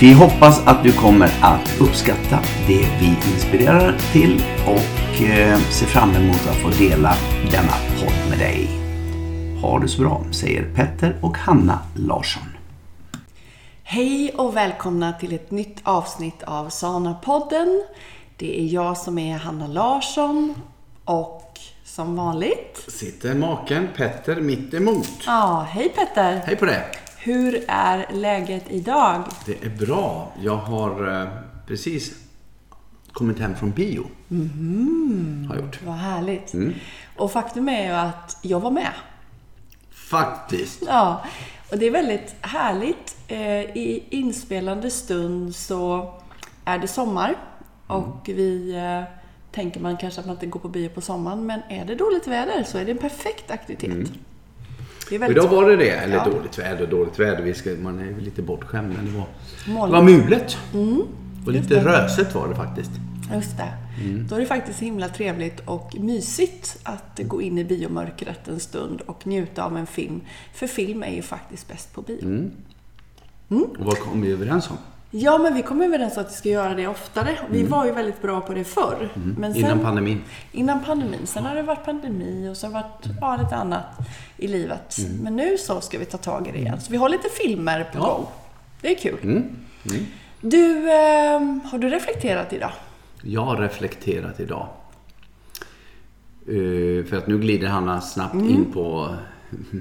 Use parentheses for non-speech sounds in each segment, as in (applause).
Vi hoppas att du kommer att uppskatta det vi inspirerar till och eh, ser fram emot att få dela denna podd med dig. Ha det så bra, säger Petter och Hanna Larsson. Hej och välkomna till ett nytt avsnitt av Sana-podden. Det är jag som är Hanna Larsson och som vanligt sitter maken Petter mitt emot. Ja, hej Petter! Hej på dig! Hur är läget idag? Det är bra. Jag har eh, precis kommit hem från bio. Mm. Har gjort. Vad härligt. Mm. Och faktum är ju att jag var med. Faktiskt. Ja. Och det är väldigt härligt. Eh, I inspelande stund så är det sommar. Och mm. vi eh, tänker man kanske att man inte går på bio på sommaren. Men är det dåligt väder så är det en perfekt aktivitet. Idag var det det. Eller ja. dåligt väder dåligt väder. Vi ska, man är lite bortskämd. Men det var, det var mulet. Mm. Och lite det. röset var det faktiskt. Just det. Mm. Då är det faktiskt himla trevligt och mysigt att gå in i biomörkret en stund och njuta av en film. För film är ju faktiskt bäst på bio. Mm. Mm. Och vad kom vi överens om? Ja, men vi kom överens om att vi ska göra det oftare. Vi mm. var ju väldigt bra på det förr. Mm. Men sen, innan pandemin? Innan pandemin. Sen har det varit pandemi och sen varit ja, lite annat i livet. Mm. Men nu så ska vi ta tag i det igen. Så vi har lite filmer på ja. gång. Det är kul. Mm. Mm. Du, eh, har du reflekterat idag? Jag har reflekterat idag. Uh, för att nu glider Hanna snabbt mm. in på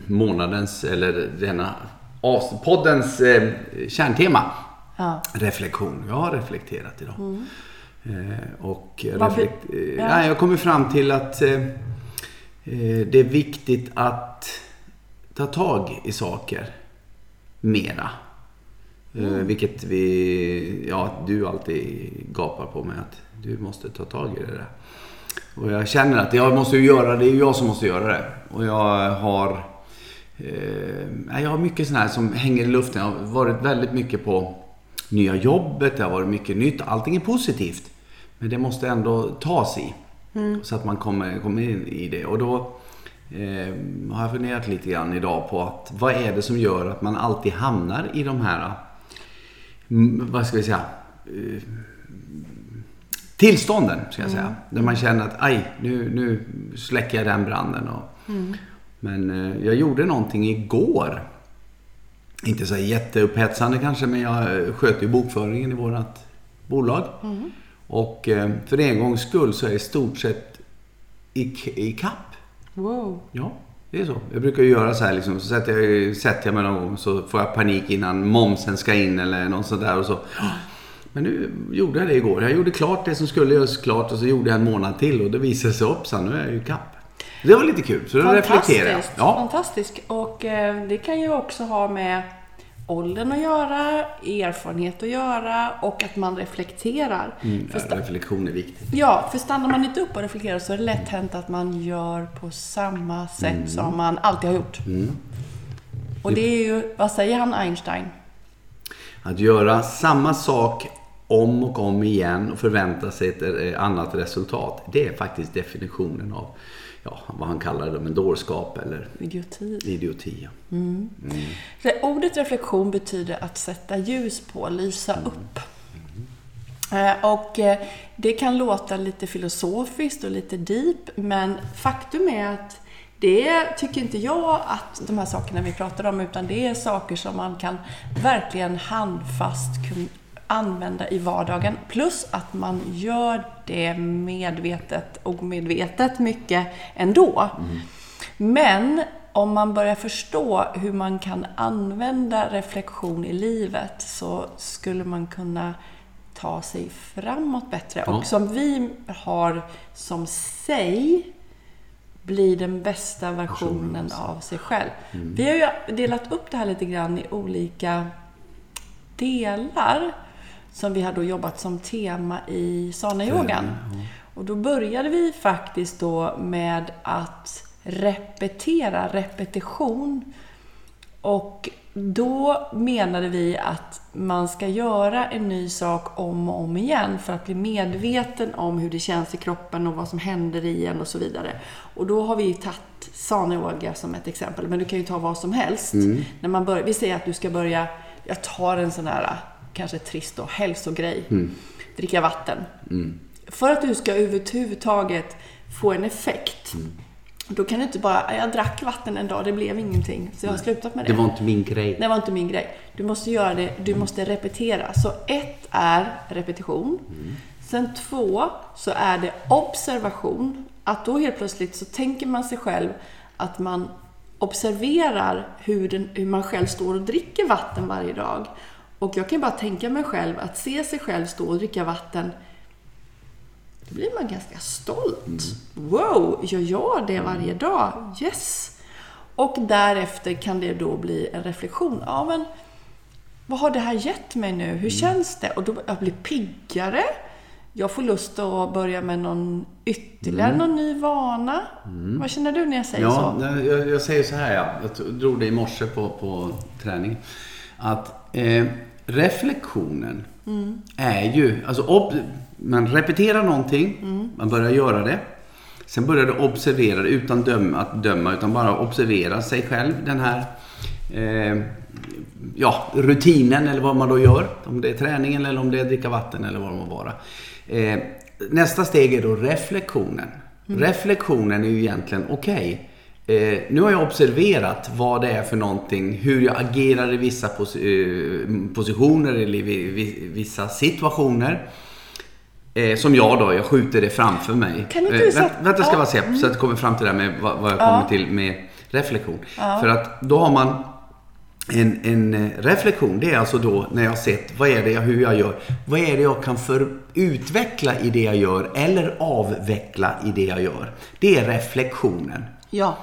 månadens, eller denna poddens eh, kärntema. Ja. Reflektion. Jag har reflekterat idag. Mm. Eh, och reflekt ja. ja. jag kommer fram till att eh, eh, det är viktigt att ta tag i saker mera. Eh, mm. vilket vi, ja, du alltid gapar på mig att du måste ta tag i det där. Och jag känner att jag måste göra det, det är jag som måste göra det. Och jag har eh, jag har mycket sånt här som hänger i luften. Jag har varit väldigt mycket på nya jobbet, det har varit mycket nytt. Allting är positivt. Men det måste ändå tas i. Mm. Så att man kommer, kommer in i det. Och då eh, har jag funderat lite grann idag på att vad är det som gör att man alltid hamnar i de här, mm, vad ska vi säga, eh, tillstånden, ska jag säga. Mm. Där man känner att aj, nu, nu släcker jag den branden. Och, mm. Men eh, jag gjorde någonting igår inte så jätteupphetsande kanske, men jag sköter ju bokföringen i vårt bolag. Mm. Och eh, för en gångs skull så är jag i stort sett i, i kapp. Wow. Ja, det är så. Jag brukar ju göra så här liksom. Så sätter jag, sätter jag mig någon gång så får jag panik innan momsen ska in eller något sånt där. Och så. Men nu gjorde jag det igår. Jag gjorde klart det som skulle göras klart och så gjorde jag en månad till och det visade sig upp så nu är jag ju i kapp. Det var lite kul, så då reflekterar jag. Ja. Fantastiskt. Och eh, det kan ju också ha med åldern att göra, erfarenhet att göra och att man reflekterar. Mm, för reflektion är viktigt. Ja, för stannar man inte upp och reflekterar så är det lätt hänt att man gör på samma sätt mm. som man alltid har gjort. Mm. Och det är ju, vad säger han Einstein? Att göra samma sak om och om igen och förvänta sig ett eh, annat resultat. Det är faktiskt definitionen av ja, vad han kallar det, men dårskap eller idioti. idioti ja. mm. Mm. Ordet reflektion betyder att sätta ljus på, lysa mm. upp. Eh, och eh, det kan låta lite filosofiskt och lite deep, men faktum är att det tycker inte jag att de här sakerna vi pratar om, utan det är saker som man kan verkligen handfast använda i vardagen. Plus att man gör det medvetet och medvetet mycket ändå. Mm. Men om man börjar förstå hur man kan använda reflektion i livet så skulle man kunna ta sig framåt bättre. Ja. Och som vi har som sig bli den bästa versionen av sig själv. Vi har ju delat upp det här lite grann i olika delar som vi har då jobbat som tema i sana-yogan. Och då började vi faktiskt då med att repetera, repetition. Och då menade vi att man ska göra en ny sak om och om igen för att bli medveten om hur det känns i kroppen och vad som händer i en och så vidare. Och då har vi tagit sana-yoga som ett exempel, men du kan ju ta vad som helst. När man börjar, vi säger att du ska börja, jag tar en sån här, kanske trist då, hälsogrej. Dricka vatten. För att du ska överhuvudtaget få en effekt då kan du inte bara, jag drack vatten en dag, det blev ingenting. Så jag har slutat med det. Det var inte min grej. Det var inte min grej. Du måste göra det, du måste repetera. Så ett är repetition. Sen två så är det observation. Att då helt plötsligt så tänker man sig själv att man observerar hur, den, hur man själv står och dricker vatten varje dag. Och jag kan bara tänka mig själv att se sig själv stå och dricka vatten då blir man ganska stolt. Wow, gör jag det varje dag? Yes! Och därefter kan det då bli en reflektion. Ja, men vad har det här gett mig nu? Hur känns det? Och då jag blir piggare. Jag får lust att börja med någon ytterligare någon ny vana. Vad känner du när jag säger Ja, så? jag, jag säger så här, ja. jag drog det i morse på, på träning. Att eh, reflektionen är ju, alltså ob, man repeterar någonting, man börjar göra det. Sen börjar du observera det utan döma, att döma, utan bara observera sig själv. Den här eh, ja, rutinen eller vad man då gör. Om det är träningen eller om det är dricka vatten eller vad det må vara. Eh, nästa steg är då reflektionen. Reflektionen är ju egentligen, okej, eh, nu har jag observerat vad det är för någonting, hur jag agerar i vissa pos eh, positioner eller i vi- vi- vissa situationer. Eh, som jag då, jag skjuter det framför mig. Kan inte eh, du sätta- vänta, ska Ja. bara se så att jag kommer fram till det här med vad, vad jag kommer till med reflektion. För att då har man en, en eh, reflektion, det är alltså då när jag sett vad är det jag, hur jag gör. Vad är det jag kan för, utveckla i det jag gör eller avveckla i det jag gör. Det är reflektionen. Ja.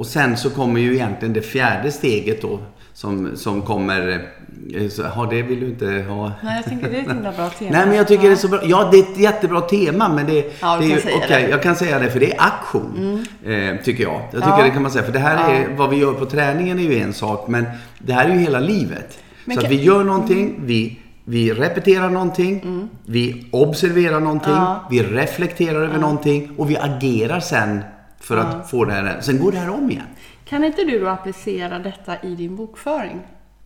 Och sen så kommer ju egentligen det fjärde steget då som, som kommer... eh, Så, ja, det vill du inte ha. Nej, jag tänker det är ett himla bra tema. Nej, men jag tycker det är så bra. Ja, det är ett jättebra tema, men det, Ja, det är ju... okej, det. Mm. jag kan säga det, för det är aktion. Eh, tycker jag. Jag tycker Ja. det kan man säga. För det här är, Ja. vad vi gör på träningen är ju en sak, men det här är ju hela livet. Men så att vi gör någonting, vi, vi repeterar någonting, vi observerar någonting, Mm. Ja. vi reflekterar över någonting och vi agerar sen för att få det här. Sen går det här om igen. Kan inte du då applicera detta i din bokföring?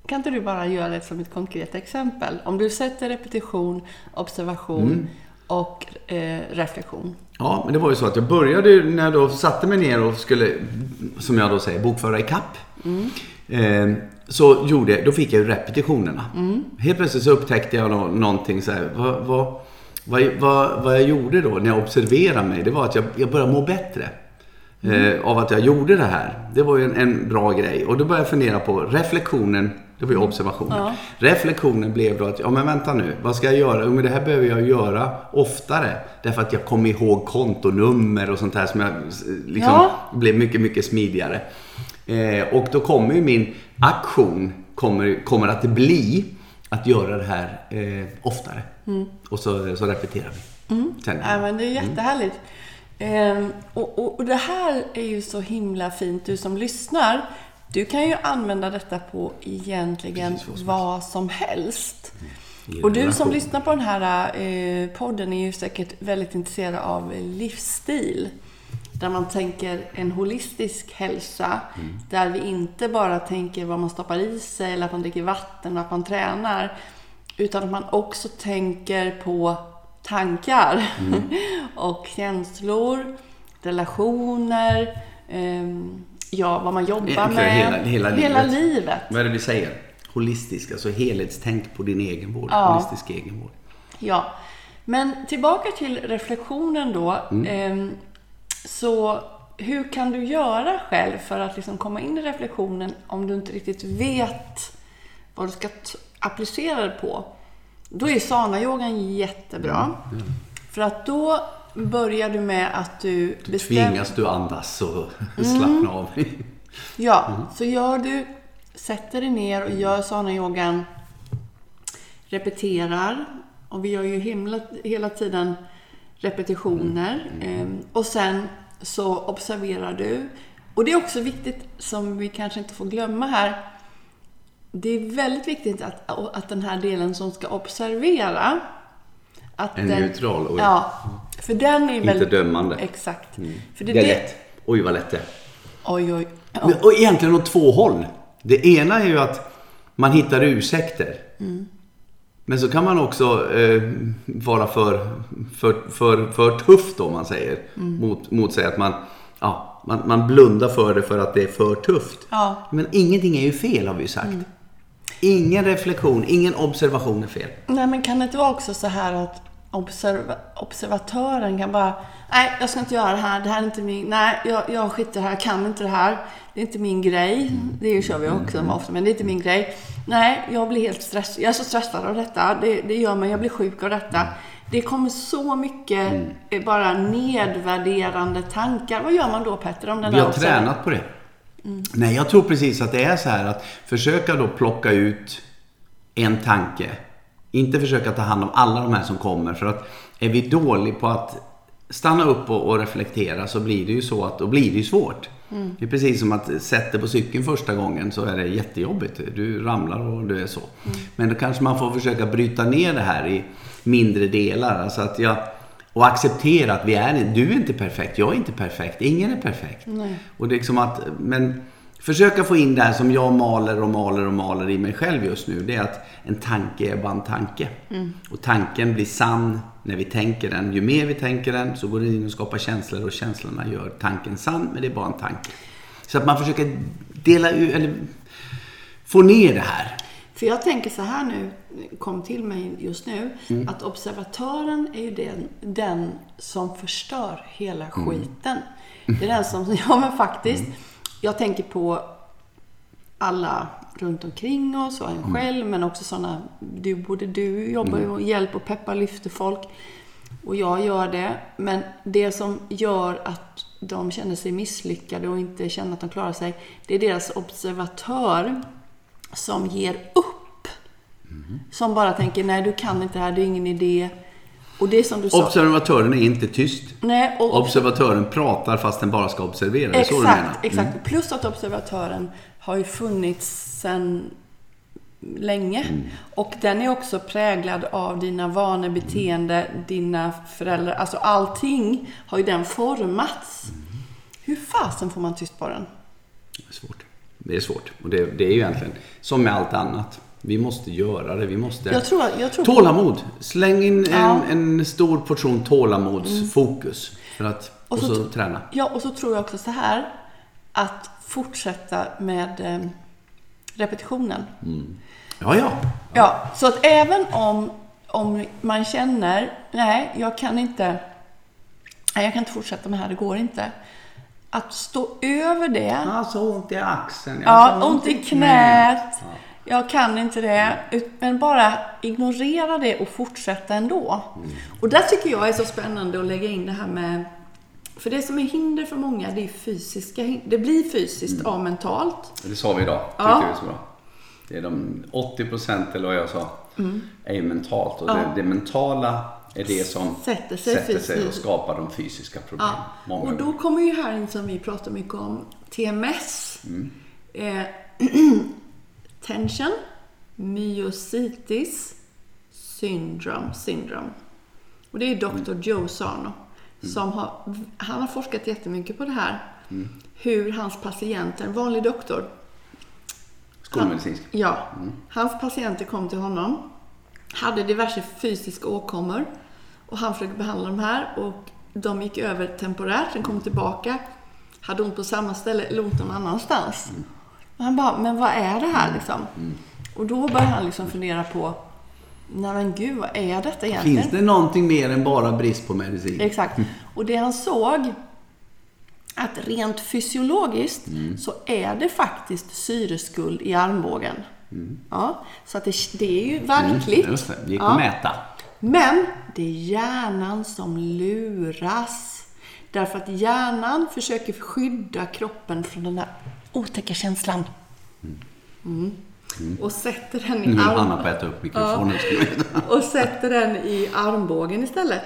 Kan inte du bara göra det som ett konkret exempel? Om du sätter repetition, observation Mm. och eh, reflektion. Ja, men det var ju så att jag började när jag då satte mig ner och skulle, som jag då säger, bokföra i kapp. Eh, så gjorde, då fick jag ju repetitionerna. Helt plötsligt så upptäckte jag nå- någonting så här, vad, vad, vad, vad, vad jag gjorde då när jag observerade mig, det var att jag, jag började må bättre. Eh, av att jag gjorde det här. Det var ju en, en bra grej. Och då började jag fundera på reflektionen. Det var ju observationen. Ja. Reflektionen blev då att, ja men vänta nu, vad ska jag göra? Jo men det här behöver jag göra oftare. Därför att jag kommer ihåg kontonummer och sånt här som jag liksom Ja. blev mycket, mycket smidigare. Eh, och då kommer ju min aktion, kommer, kommer att bli att göra det här eh, oftare. Och så, så repeterar vi. Sen, Ja, men det är jättehärligt. Ehm, och, och, och det här är ju så himla fint, du som lyssnar. Du kan ju använda detta på egentligen Precis vad som vad som helst. I Och du som lyssnar på den här eh, podden är ju säkert väldigt intresserad av livsstil. Där man tänker en holistisk hälsa. Där vi inte bara tänker vad man stoppar i sig eller att man dricker vatten och att man tränar. Utan att man också tänker på tankar (laughs) och känslor, relationer, ehm, ja, vad man jobbar med. hela- hela livet. livet. Vad är det vi säger? holistisk, alltså helhetstänk på din egenvård. Ja. Holistisk egenvård. Ja, men tillbaka till reflektionen då. Ehm, så hur kan du göra själv för att liksom komma in i reflektionen om du inte riktigt vet vad du ska applicera det på? Då är sana-yogan jättebra. För att då börjar du med att du, Då tvingas du andas och (laughs) Mm. slappna av. Ja, så gör du, sätter dig ner och gör sana-yogan, repeterar. Och vi gör ju himla, hela tiden repetitioner. Ehm, och sen så observerar du. Och det är också viktigt, som vi kanske inte får glömma här, det är väldigt viktigt att, att den här delen som ska observera, att Är den, neutral och Ja, för den är inte väldigt... dömande. Exakt. För Det är lätt. Oj, vad lätt det är. Oj, oj. Ja. Men- Och egentligen åt två håll. Det ena är ju att man hittar ursäkter. Men så kan man också eh, vara för, för, för, för tuff då, om man säger. Mot, mot sig att man, ja, man, man blundar för det för att det är för tufft. Ja. Men ingenting är ju fel har vi ju sagt. Ingen reflektion, ingen observation är fel. Nej, men kan det inte vara också så här att observa observatören kan bara Nej, jag ska inte göra det här. Det här är inte min... Nej, jag, jag skiter här. Jag kan inte det här. Det är inte min grej. Det kör vi också med ofta, men det är inte min grej. Nej, jag blir helt stressad. Jag är så stressad av detta. Det, det gör mig. Jag blir sjuk av detta. Det kommer så mycket eh, bara nedvärderande tankar. Vad gör man då Petter? Om den Vi har observ- tränat på det. Nej, jag tror precis att det är så här att försöka då plocka ut en tanke. Inte försöka ta hand om alla de här som kommer. För att är vi dåliga på att stanna upp och, och reflektera så blir det ju så att då blir det ju svårt. Det är precis som att sätta på cykeln första gången så är det jättejobbigt. Du ramlar och du är så. Men då kanske man får försöka bryta ner det här i mindre delar. Alltså att jag, och acceptera att vi är, du är inte perfekt, jag är inte perfekt, ingen är perfekt. Och det är liksom att, men försöka få in det här som jag maler och maler och maler i mig själv just nu. Det är att en tanke är bara en tanke. Och tanken blir sann när vi tänker den. Ju mer vi tänker den så går den in och skapar känslor och känslorna gör tanken sann, men det är bara en tanke. Så att man försöker dela ut, eller få ner det här. För jag tänker så här nu, kom till mig just nu, att observatören är ju den, den som förstör hela skiten. Det är den som, (laughs) ja men faktiskt, jag tänker på alla runt omkring oss och en själv, men också sådana, du, både du jobbar ju och hjälper och peppar, lyfter folk. Och jag gör det. Men det som gör att de känner sig misslyckade och inte känner att de klarar sig, det är deras observatör som ger upp. Som bara tänker, nej du kan inte det här, det är ingen idé. Och det är som du sa. Observatören är inte tyst. nej, och, Observatören pratar fast den bara ska observera. Är så du menar? Exakt, exakt. Plus att observatören har ju funnits sedan länge. Och den är också präglad av dina vanor, beteende, dina föräldrar. Alltså allting har ju den formats. Hur fasen får man tyst på den? Det är svårt. Det är svårt. Och det, det är ju egentligen som med allt annat. Vi måste göra det. Vi måste... Jag tror, jag tror Tålamod. Släng in en, Ja. en stor portion tålamodsfokus. För att, och Och så, så- träna. Ja, och så tror jag också så här. Att fortsätta med eh, repetitionen. Ja, ja. Ja, så att även om, om man känner, nej, jag kan inte, nej, jag kan inte fortsätta med det här, det går inte. Att stå över det. Alltså ont i axeln. Ja, Alltså, ont i knät. Jag kan inte det. Men bara ignorera det och fortsätta ändå. Och där tycker jag är så spännande att lägga in det här med... För det som är hinder för många, det är fysiska Det blir fysiskt av mentalt. Det sa vi idag. Tyckte Ja. vi så bra. Det är de 80 procent eller vad jag sa. Är ju mentalt. Och Ja. det, det mentala är det som Sätter sig sätter sig och skapar de fysiska problemen. Ja, och då gånger. kommer ju här in som vi pratar mycket om, TMS. Eh, (clears throat) tension, myositis, syndrome, syndrome. Och det är Dr. Joe Sarno. Som har, han har forskat jättemycket på det här. Hur hans patienter, en vanlig doktor, Skolmedicinsk. Ja. Hans patienter kom till honom, hade diverse fysiska åkommor och han försökte behandla de här och de gick över temporärt, sen kom tillbaka, hade ont på samma ställe eller ont någon annanstans. Och han bara, men vad är det här liksom? Och då började han liksom fundera på, nej men gud, vad är detta egentligen? Finns det någonting mer än bara brist på medicin? Exakt. Och det han såg, att rent fysiologiskt Mm. så är det faktiskt syreskuld i armbågen. Ja, så att det, det är ju verkligt. Mm, just det, gick Ja. att mäta. Men det är hjärnan som luras. Därför att hjärnan försöker skydda kroppen från den där otäcka känslan. Mm. Och sätter den i Nu arm... Hanna på att äta upp mikrofonen. veta. Och sätter den i armbågen istället.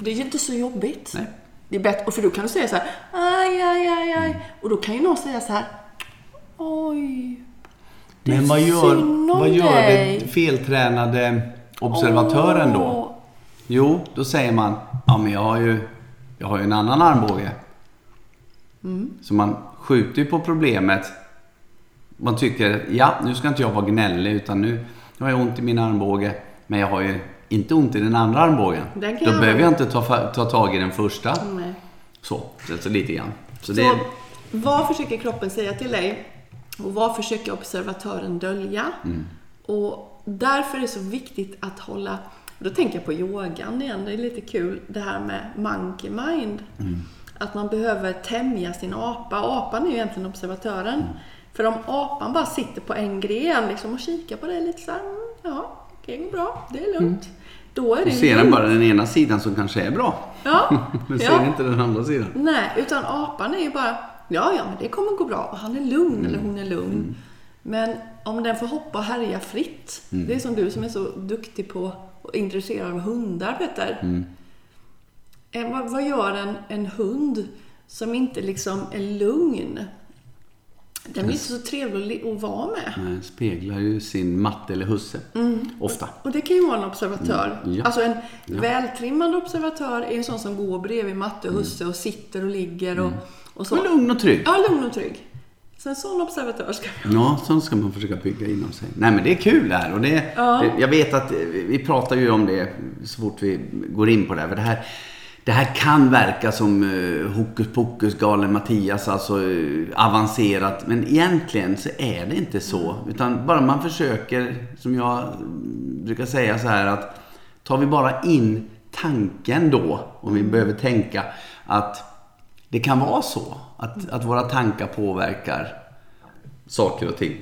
Det är ju inte så jobbigt. Nej. Det är bättre, och för då kan du säga så här, aj, aj, aj, aj. Och då kan ju någon säga så här, oj. Det Men vad gör, vad gör dig. den feltränade observatören då? Jo, då säger man, ja men jag har ju, jag har ju en annan armbåge. Mm. Så man skjuter ju på problemet. Man tycker, ja nu ska inte jag vara gnällig utan nu har jag ont i min armbåge. Men jag har ju inte ont i den andra armbågen. Den Då jag behöver jag inte ta, ta tag i den första. Nej. Så, så, så lite grann. Så Så det, vad försöker kroppen säga till dig? Och vad försöker observatören dölja? Mm. Och därför är det så viktigt att hålla... Då tänker jag på yogan igen, det är lite kul. Det här med monkey mind. Mm. Att man behöver tämja sin apa. Apan är ju egentligen observatören. Mm. För om apan bara sitter på en gren liksom, och kikar på dig lite så här, mm, ja, det går bra, det är lugnt. Då är det ser den bara den ena sidan som kanske är bra. Ja, (laughs) Men ja. ser inte den andra sidan. Nej, utan apan är ju bara, ja, ja, men det kommer gå bra. Och han är lugn Mm. eller hon är lugn. Men om den får hoppa och härja fritt. Mm. Det är som du som är så duktig på och intresserad av hundar, Petter. Mm. Eh, vad, vad gör en, en hund som inte liksom är lugn? Den blir inte så trevlig att, vara med. Nej, speglar ju sin matte eller husse. Ofta. Och det kan ju vara en observatör. Mm, ja. Alltså en vältrimmad observatör är en sån som går bredvid matte och husse och sitter och ligger och, och så. Men lugn och trygg. Ja, lugn och trygg. Så en sån observatör ska vi Ja, sånt ska man försöka bygga inom sig. Nej men det är kul det här. Och det, det, jag vet att eh, vi pratar ju om det så fort vi går in på det här. För det här, det här kan verka som uh, hokus pokus, galen Mattias, alltså eh, avancerat. Men egentligen så är det inte så. Utan bara man försöker, som jag mm, brukar säga så här att tar vi bara in tanken då, om vi behöver tänka, att det kan vara så att, att våra tankar påverkar saker och ting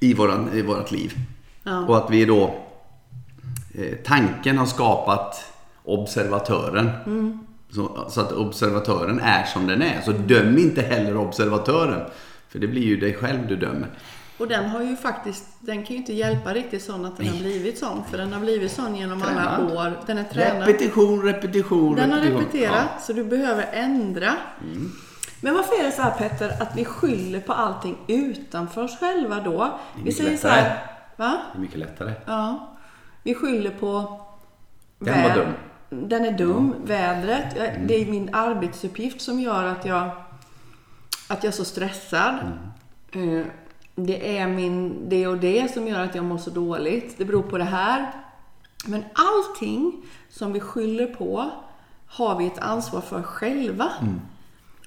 i, våran, i vårat liv. Ja. Och att vi då, eh, tanken har skapat observatören. Så, så att observatören är som den är. Så döm inte heller observatören. För det blir ju dig själv du dömer. Och den har ju faktiskt, den kan ju inte hjälpa riktigt sån att den har blivit sån. För den har blivit sån genom alla Tränad. år. Den är tränad. Repetition, repetition, Den har repetition. repeterat, så du behöver ändra. Mm. Men varför är det så här Petter, att vi skyller på allting utanför oss själva då? Vi säger så lättare. här, va? Det är mycket lättare. Ja. Vi skyller på... Den var dum. Den är dum. Vädret. Jag- Det är min arbetsuppgift som gör att jag, att jag är så stressad. Eh, Det är min det och det som gör att jag mår så dåligt. Det beror på det här. Men allting som vi skyller på har vi ett ansvar för själva.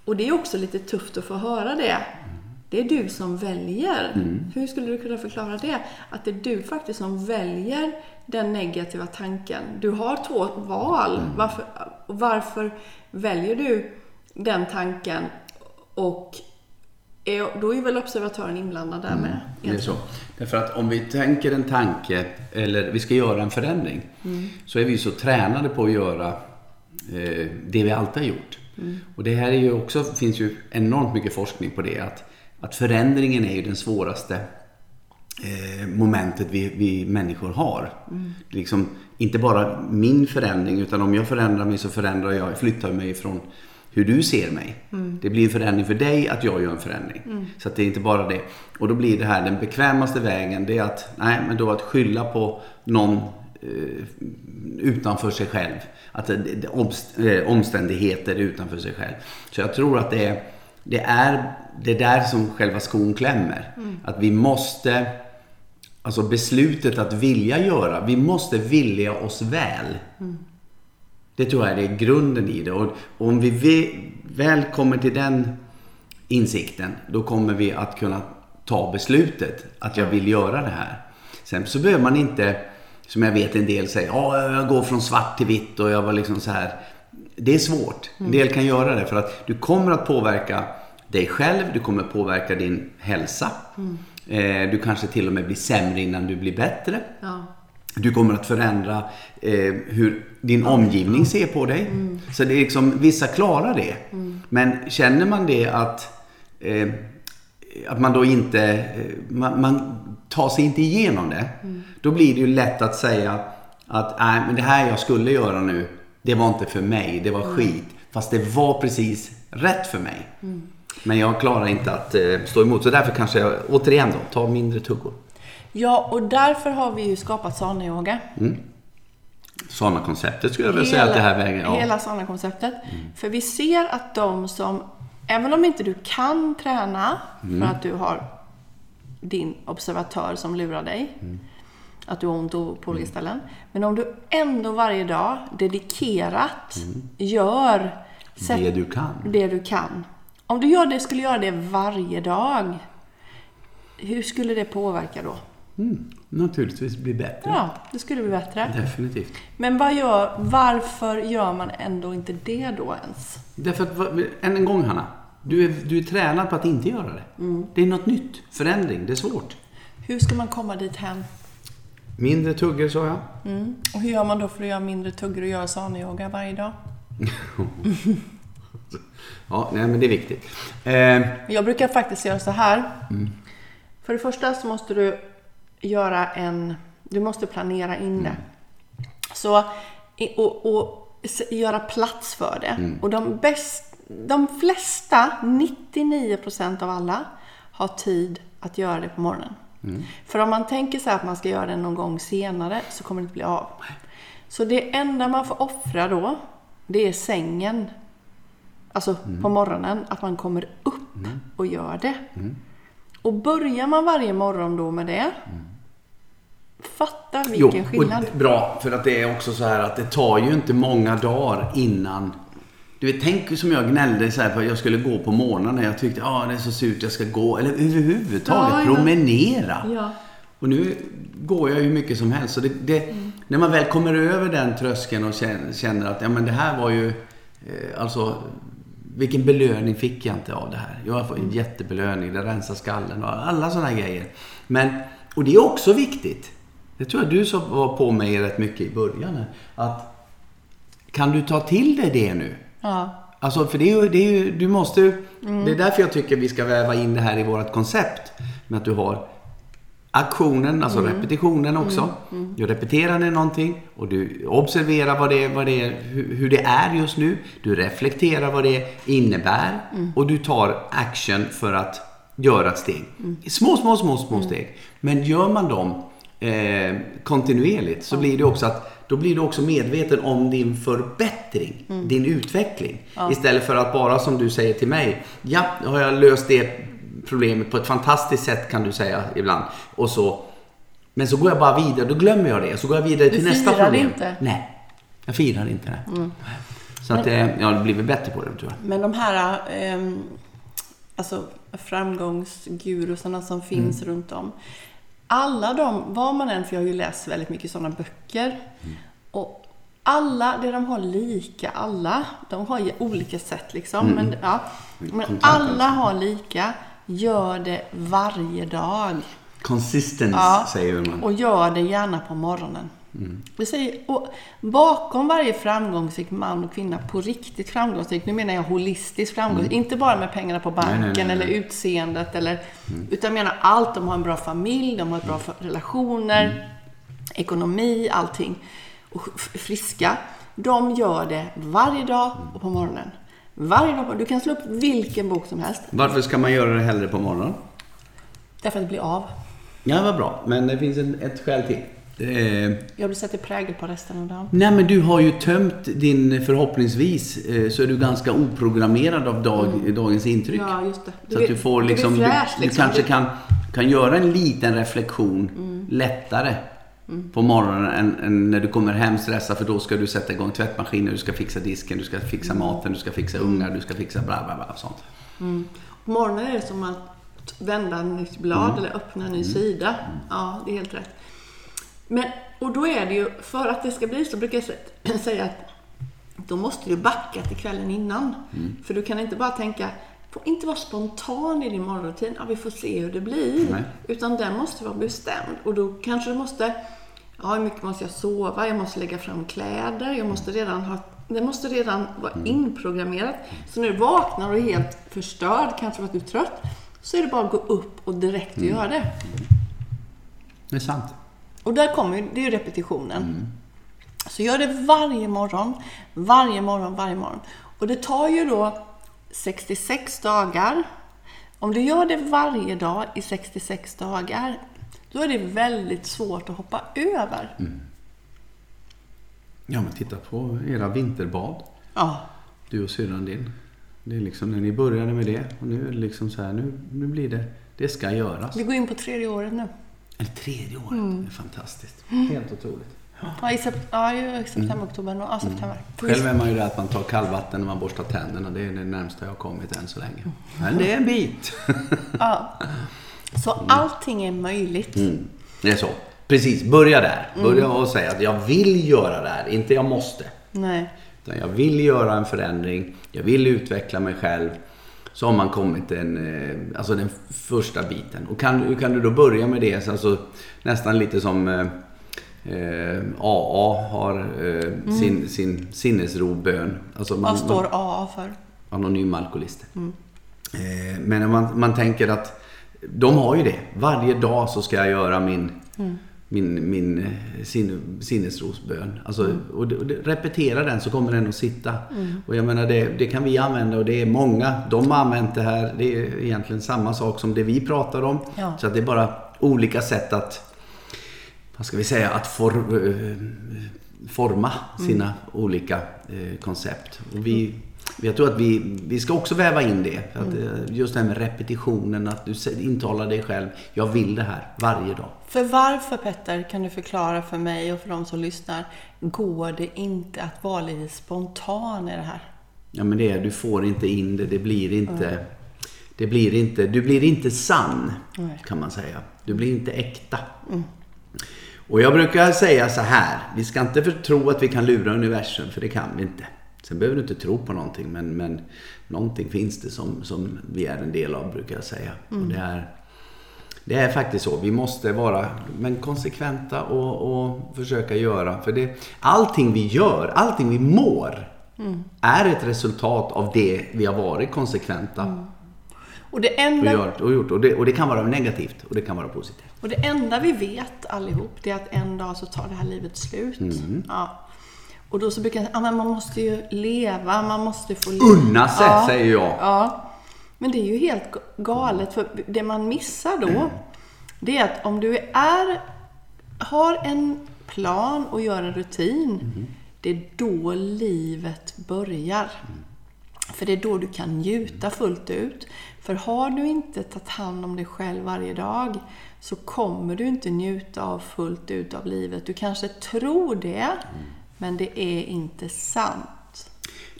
Och det är också lite tufft att få höra det. Det är du som väljer. Hur skulle du kunna förklara det? Att det är du faktiskt som väljer den negativa tanken. Du har två val. Varför, och varför väljer du den tanken? Och är, då är väl observatören inblandad där med. Det är så. Därför att om vi tänker en tanke eller vi ska göra en förändring så är vi så tränade på att göra eh, det vi alltid har gjort. Och det här är ju också, finns ju enormt mycket forskning på det att, att förändringen är ju den svåraste eh, momentet vi, vi människor har. Liksom, inte bara min förändring utan om jag förändrar mig så förändrar jag, flyttar mig ifrån hur du ser mig. Det blir en förändring för dig att jag gör en förändring. Så att det är inte bara det. Och då blir det här den bekvämaste vägen. Det är att, nej, men då att skylla på någon eh, utanför sig själv. Att det, det, omst, eh, omständigheter utanför sig själv. Så jag tror att det är det är det är där som själva skon klämmer. Att vi måste, alltså beslutet att vilja göra, vi måste vilja oss väl. Det tror jag är grunden i det. Och om vi väl kommer till den insikten, då kommer vi att kunna ta beslutet att jag vill göra det här. Sen så behöver man inte, som jag vet en del säger, ja jag går från svart till vitt och jag var liksom så här. Det är svårt. En del kan göra det för att du kommer att påverka dig själv, du kommer att påverka din hälsa. Eh, Du kanske till och med blir sämre innan du blir bättre. Ja. Du kommer att förändra eh, hur din omgivning ser på dig. Så det är liksom, vissa klarar det. Men känner man det att, eh, att man då inte, man, man tar sig inte igenom det. Då blir det ju lätt att säga att nej men det här jag skulle göra nu, det var inte för mig, det var skit. Fast det var precis rätt för mig. Men jag klarar inte att eh, stå emot. Så därför kanske jag, återigen då, tar mindre tuggor. ja, och därför har vi ju skapat Sana-yoga. Sådana konceptet skulle jag vilja säga att det här vägen, ja. Hela Sana-konceptet. För vi ser att de som, även om inte du kan träna för att du har din observatör som lurar dig, att du har ont på olika ställen. Men om du ändå varje dag dedikerat gör sätt- Det du kan. det du kan. Om du gör det, skulle göra det varje dag, hur skulle det påverka då? Mm, naturligtvis bli bättre. Ja, det skulle bli bättre. Definitivt. Men gör, varför gör man ändå inte det då ens? Därför att, än en gång Hanna. Du är, du är tränad på att inte göra det. Det är något nytt. Förändring. Det är svårt. Hur ska man komma dit hem? Mindre tuggor sa jag. Mm. Och hur gör man då för att göra mindre tuggor och göra sana-yoga varje dag? (laughs) Ja, nej men det är viktigt. Eh, Jag brukar faktiskt göra så här. För det första så måste du göra en... Du måste planera in det. Så, och, och göra plats för det. Och de, bäst, de flesta, 99% av alla, har tid att göra det på morgonen. För om man tänker sig att man ska göra det någon gång senare så kommer det inte bli av. Så det enda man får offra då, det är sängen. Alltså på morgonen, att man kommer upp och gör det. Och börjar man varje morgon då med det, fatta vilken skillnad. och bra. För att det är också så här att det tar ju inte många dagar innan du vet, tänk som jag gnällde så här för att jag skulle gå på morgonen. Jag tyckte, ja ah, det är så surt, jag ska gå. Eller överhuvudtaget Ja, ja. promenera. Ja. Och nu går jag ju mycket som helst. Så det, det, När man väl kommer över den tröskeln och känner, att ja, men det här var ju... Eh, alltså, vilken belöning fick jag inte av det här? Jag får en jättebelöning, det rensar skallen och alla sådana grejer. Men, och det är också viktigt. Det tror jag du som var på mig rätt mycket i början. Att kan du ta till dig det nu? Ja. Alltså, för det är ju, det är ju, du måste ju- Det är därför jag tycker vi ska väva in det här i vårt koncept. Med att du har aktionen, alltså repetitionen också. Du repeterar ner någonting och du observerar vad det, är- vad det är, hur, hur det är just nu. Du reflekterar vad det innebär och du tar action för att göra ett steg. Små, små, små, små steg. Men gör man dem eh, kontinuerligt så blir det också att då blir du också medveten om din förbättring, din utveckling. Istället för att bara som du säger till mig, ja, då har jag löst det problemet på ett fantastiskt sätt kan du säga ibland. Och så, men så går jag bara vidare, då glömmer jag det. Så går jag vidare till nästa firar problem. inte? Nej, jag firar inte det. Så att, eh, jag har blivit bättre på det tror jag. Men de här eh, alltså framgångsgurusarna som finns runt om. Alla de, vad man än, för jag har ju läst väldigt mycket sådana böcker. Och alla, det de har lika, alla, de har ju olika sätt liksom. Men, ja, men alla har lika, gör det varje dag. Consistence Ja, säger man. och gör det gärna på morgonen. Det säger, och bakom varje framgångsrik man och kvinna, på riktigt framgångsrik, nu menar jag holistisk framgång, inte bara med pengarna på banken nej, nej, nej. eller utseendet, eller, utan jag menar allt. De har en bra familj, de har bra relationer, ekonomi, allting. Och friska. De gör det varje dag och på morgonen. Varje dag. Du kan slå upp vilken bok som helst, Varför ska man göra det hellre på morgonen? därför att det blir av. Ja, vad bra. Men det finns ett skäl till. Eh, Jag blir sätter prägel på resten av dagen. Nej, men du har ju tömt din, förhoppningsvis, eh, så är du ganska oprogrammerad av dag, dagens intryck. Ja, just det. Så att du får liksom, blir fräsch, du, liksom. du kanske Du- kan, kan göra en liten reflektion Mm. lättare på morgonen än, än när du kommer hem stressad för då ska du sätta igång tvättmaskinen, du ska fixa disken, du ska fixa Mm. maten, du ska fixa ungar, du ska fixa bla bla bla sånt. På morgonen är det som att vända en nytt blad eller öppna en ny sida. Ja, det är helt rätt. Men, och då är det ju, för att det ska bli så brukar jag (clears throat) säga att då måste du backa till kvällen innan. För du kan inte bara tänka, får inte vara spontan i din morgonrutin. Ja, vi får se hur det blir. Nej. Utan den måste vara bestämd. Och då kanske du måste, ja, hur mycket måste jag sova? Jag måste lägga fram kläder. Jag måste redan ha, det måste redan vara inprogrammerat. Så när du vaknar och är helt förstörd, kanske för att du är trött, så är det bara att gå upp och direkt göra det. Det är sant. Och där kommer ju, det är ju repetitionen. Så gör det varje morgon, varje morgon, varje morgon. Och det tar ju då 66 dagar. Om du gör det varje dag i 66 dagar, då är det väldigt svårt att hoppa över. Ja, men titta på era vinterbad. Ja, Du och syrran din. Det är liksom när ni började med det och nu är det liksom så här, nu, nu blir det, det ska göras. vi går in på tredje året nu. Eller tredje året. Det är fantastiskt. Helt otroligt. Ja, i, sep- ja, ju september, oktober, no, ja, september. Själv är man ju där att man tar kallvatten när man borstar tänderna. Det är det närmsta jag har kommit än så länge. Men det är en bit. Ja. Så allting är möjligt. Mm. Det är så. Precis, börja där. Börja och säga att jag vill göra det här, inte jag måste. Nej. Utan jag vill göra en förändring, jag vill utveckla mig själv. Så har man kommit en, eh, alltså den första biten. Och kan, kan du då börja med det, så alltså, nästan lite som eh, eh, AA har eh, sin, sin sinnesrobön. Alltså man, Vad står AA för? Anonyma alkoholister. Eh, men man, man tänker att de har ju det. Varje dag så ska jag göra min, min, min eh, sinne, sinnesrosbön. Alltså, och det, och det, repetera den så kommer den att sitta. Och jag menar det, det kan vi använda och det är många. De har använt det här. Det är egentligen samma sak som det vi pratar om. Ja. Så att det är bara olika sätt att, vad ska vi säga, att for, eh, forma sina olika eh, koncept. Och vi, jag tror att vi, vi ska också väva in det. Att, eh, just det här med repetitionen, att du intalar dig själv. Jag vill det här varje dag. För varför Petter, kan du förklara för mig och för de som lyssnar, går det inte att vara lite spontan i det här? Ja men det är, du får inte in det, det blir inte... Det blir inte, du blir inte sann, Nej. kan man säga. Du blir inte äkta. Och jag brukar säga så här, vi ska inte tro att vi kan lura universum, för det kan vi inte. Sen behöver du inte tro på någonting, men, men någonting finns det som, som vi är en del av, brukar jag säga. Och det, är, det är faktiskt så. Vi måste vara men konsekventa och, och försöka göra. För det, allting vi gör, allting vi mår, är ett resultat av det vi har varit konsekventa Och det, och, enda, gjort, och gjort. Och det, och det kan vara negativt och det kan vara positivt. och det enda vi vet allihop, det är att en dag så tar det här livet slut. Mm. Ja. Och då så brukar jag säga, ja, men man måste ju leva, man måste få leva. Unna sig, säger jag. Ja. Men det är ju helt galet, för det man missar då, det är att om du är, har en plan och gör en rutin, det är då livet börjar. För det är då du kan njuta fullt ut. För har du inte tagit hand om dig själv varje dag så kommer du inte njuta av fullt ut av livet. Du kanske tror det, men det är inte sant.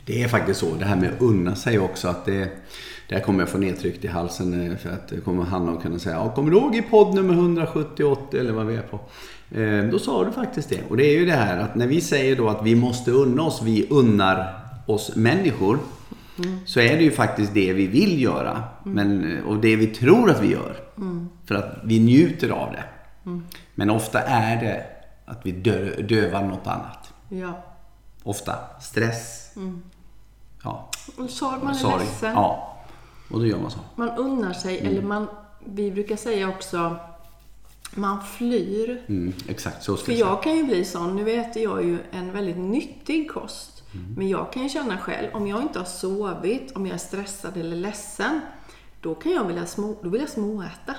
Det är faktiskt så. Det här med att unna sig också. Att det, det här kommer jag få nedtryckt i halsen. eh, För att det kommer Hanna att kunna säga. Ja, kommer du ihåg i podd nummer 178 eller vad vi är på? Eh, då sa du faktiskt det. Och det är ju det här att när vi säger då att vi måste unna oss. Vi unnar oss människor. Så är det ju faktiskt det vi vill göra. Men, och det vi tror att vi gör. För att vi njuter av det. Men ofta är det att vi dö, dövar något annat. Ja. Ofta stress. Ja, Och sorg, man är sorg. ledsen. Ja, och då gör man så. Man unnar sig, eller man, vi brukar säga också, man flyr. Mm, exakt, så ska För jag jag kan ju bli sån, nu äter jag ju en väldigt nyttig kost. Men jag kan ju känna själv, om jag inte har sovit, om jag är stressad eller ledsen, då kan jag vilja, små, då vill jag småäta.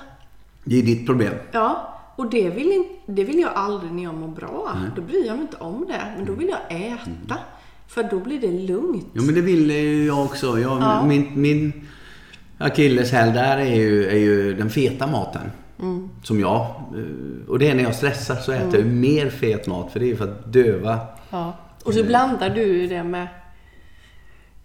Det är ditt problem. Ja, och det vill, in, det vill jag aldrig när jag mår bra. Då bryr jag mig inte om det. Men då vill jag äta. För då blir det lugnt. Ja, men det vill ju jag också. Jag, Min, min akilleshäl där är ju, är ju den feta maten. Som jag. eh, Och det är när jag stressar så äter jag ju mer fet mat. För det är ju för att döva. Ja. Och så blandar du det med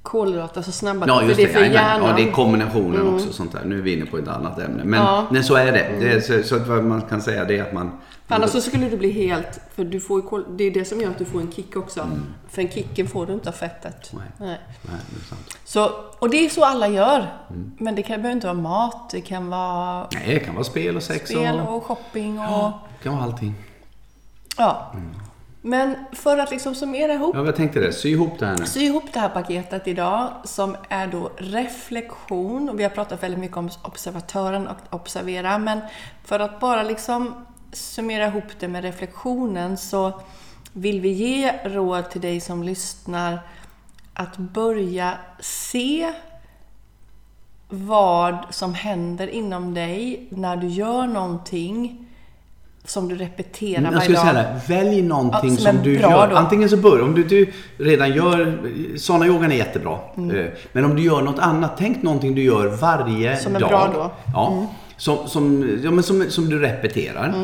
kolhydrater så snabba. Ja, just det det. är för jajamän. hjärnan. ja, det är kombinationen också. Sånt där. Nu är vi inne på ett annat ämne. Men, Ja. men så är det. det är, så, så att vad man kan säga det är att man... För annars så skulle du bli helt... För du får kol, det är det som gör att du får en kick också. För en kicken får du inte av fettet. Nej. Nej. Nej, det är sant. Så, och det är så alla gör. Men det kan, behöver inte vara mat. Det kan vara Nej, det kan vara spel och sex spel och... och shopping och... Det kan vara allting. Ja. Men för att liksom summera ihop Ja, jag tänkte det. Sy ihop det här nu. Sy ihop det här paketet idag som är då reflektion. Och vi har pratat väldigt mycket om observatören och observera. Men för att bara liksom summera ihop det med reflektionen så vill vi ge råd till dig som lyssnar att börja se vad som händer inom dig när du gör någonting som du repeterar Jag varje skulle dag. säga det. Välj någonting Ja, som som, du gör. då. Antingen så börjar, om du, du redan gör, såna yogan är jättebra. Mm. Eh, Men om du gör något annat, tänk någonting du gör varje Som är dag. bra då. Mm. Ja. Som, som, ja, men som, som du repeterar.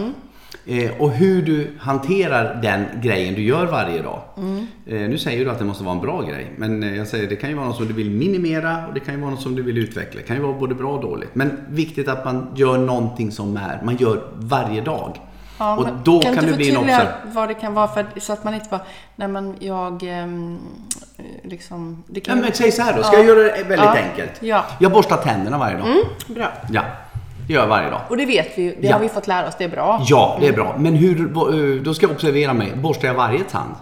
Eh, och hur du hanterar den grejen du gör varje dag. Mm. Eh, nu säger du att det måste vara en bra grej. Men eh, jag säger det kan ju vara något som du vill minimera och det kan ju vara något som du vill utveckla. Det kan ju vara både bra och dåligt. Men viktigt att man gör någonting som är, man gör varje dag. Ja, och då kan, kan du det bli en observ. vad det kan vara för så att man inte bara, nej men jag ehm, liksom, det Ja, kan men säg så här då, ska Ja. jag göra det väldigt Ja. enkelt? Ja. Jag borstar tänderna varje dag. Bra. Ja, det gör jag varje dag. Och det vet vi ju, det Ja. har vi fått lära oss, det är bra. Ja, det är bra. Men hur, eh, då ska jag observera mig. Borstar jag varje tand?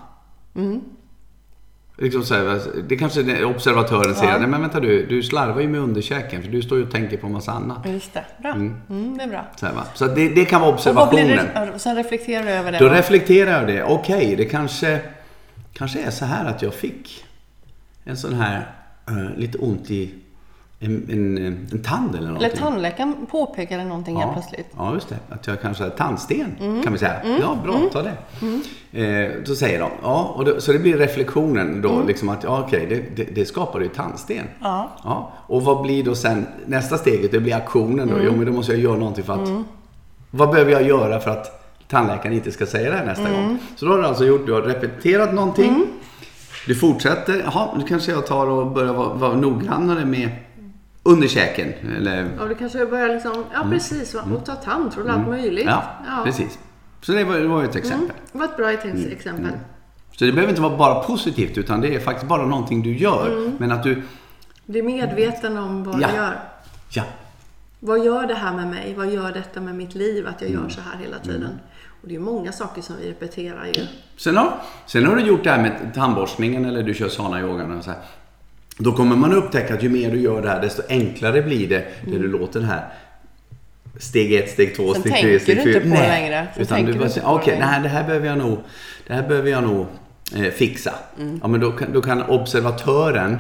Liksom så här, det kanske observatören säger, Ja. nej men vänta du, du slarvar ju med underkäken för du står ju och tänker på en massa annat. Just det, bra. Mm. det är bra. Så, här, så det, det kan vara Och observationen. det, och sen reflekterar du över det. Då va? reflekterar jag det. Okej, det kanske, kanske är så här att jag fick en sån här eh, lite ont i en, en, en tand eller Eller någonting. tandläkaren påpekade någonting helt plötsligt. Ja, just det. Att jag kanske har tandsten, kan vi säga. Ja, bra, ta det. Eh, då säger de, ja, och då, så det blir reflektionen då, liksom att, ja okej, det, det, det skapar ju tandsten. Ja. ja. Och vad blir då sen, nästa steget, det blir aktionen då. Jo, men då måste jag göra någonting för att, vad behöver jag göra för att tandläkaren inte ska säga det här nästa gång? Så då har du alltså gjort, du har repeterat någonting. Du fortsätter, jaha, nu kanske jag tar och börjar vara, vara noggrannare med underkäken. Eller Ja, du kanske börjar liksom, ja precis, va? och ta tandtråd och allt möjligt. Mm. Ja, precis. Så det var, det var ett exempel. Mm. Det var ett bra ex- exempel. Så det behöver inte vara bara positivt utan det är faktiskt bara någonting du gör. Mm. Men att du, Du är medveten om vad Ja. du gör. ja, Vad gör det här med mig? Vad gör detta med mitt liv? Att jag Mm. gör så här hela tiden. Och det är många saker som vi repeterar ju. Sen har, sen har du gjort det här med tandborstningen eller du kör sana yogan och så här. Då kommer man upptäcka att ju mer du gör det här desto enklare blir det när du låter det här steg ett, steg två, Mm. Steg tre, steg fyra. det Nej, längre. Sen Utan du bara det okej, längre." nej, det här behöver jag nog, det här behöver jag nog eh, fixa. Mm. Ja, men då kan, då kan observatören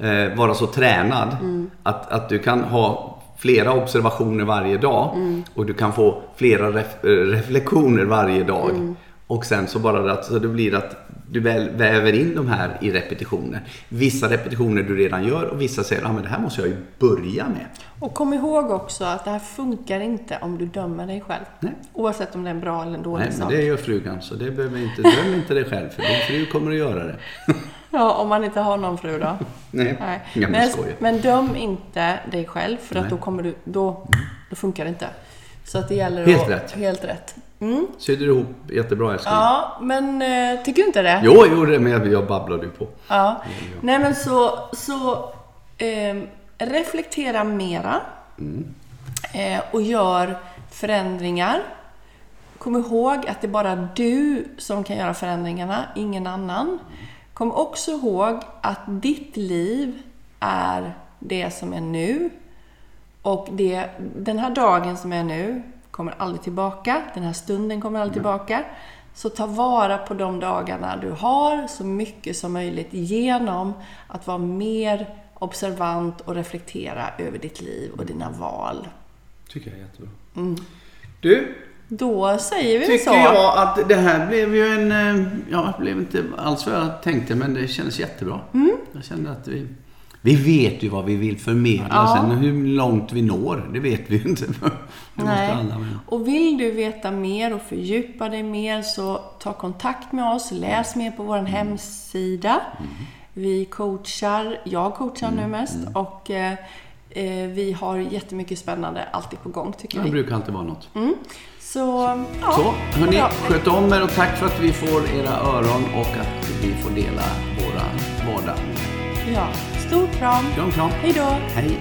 eh, vara så tränad Mm. att, att du kan ha flera observationer varje dag Mm. och du kan få flera ref, eh, reflektioner varje dag. Och sen så bara att så det blir att du väl väver in de här i repetitioner. Vissa repetitioner du redan gör och vissa säger att ah, men det här måste jag ju börja med. Och kom ihåg också att det här funkar inte om du dömer dig själv. Nej. Oavsett om det är en bra eller en dålig Nej, sak. det gör frugan så det behöver inte, döm inte dig själv för din fru kommer att göra det. (laughs) Ja, om man inte har någon fru då. (laughs) Nej, Nej. Men Men, döm inte dig själv för att Nej. då kommer du, då, då funkar det inte. Så att det gäller Helt att... rätt. Helt rätt. Mm. Sydde ihop jättebra älskling? Ja, men eh, tycker du inte det? Jo, jag gjorde det men jag- babblade ju på. Ja. Nej men så, så eh, reflektera mera. Eh, och gör förändringar. Kom ihåg att det är bara du som kan göra förändringarna, ingen annan. Kom också ihåg att ditt liv är det som är nu. Och det, den här dagen som är nu kommer aldrig tillbaka. Den här stunden kommer aldrig tillbaka. Så ta vara på de dagarna du har så mycket som möjligt genom att vara mer observant och reflektera över ditt liv och dina val. Tycker jag är jättebra. Du, Då säger vi tycker så. jag att det här blev ju en... eh, Ja, det blev inte alls vad jag tänkte men det kändes jättebra. Jag kände att vi... Vi vet ju vad vi vill förmedla Ja. sen. Hur långt vi når, det vet vi ju inte. (laughs) Det måste Nej. Och vill du veta mer och fördjupa dig mer så ta kontakt med oss. Läs mer på vår hemsida. Vi coachar, jag coachar nu mest och eh, eh, vi har jättemycket spännande alltid på gång tycker Det vi. brukar alltid vara något. Så, ja. Så, hörni, sköt om er och tack för att vi får era öron och att vi får dela våra vardag. Ja, stor kram. Kram, kram. Hej då! Hej!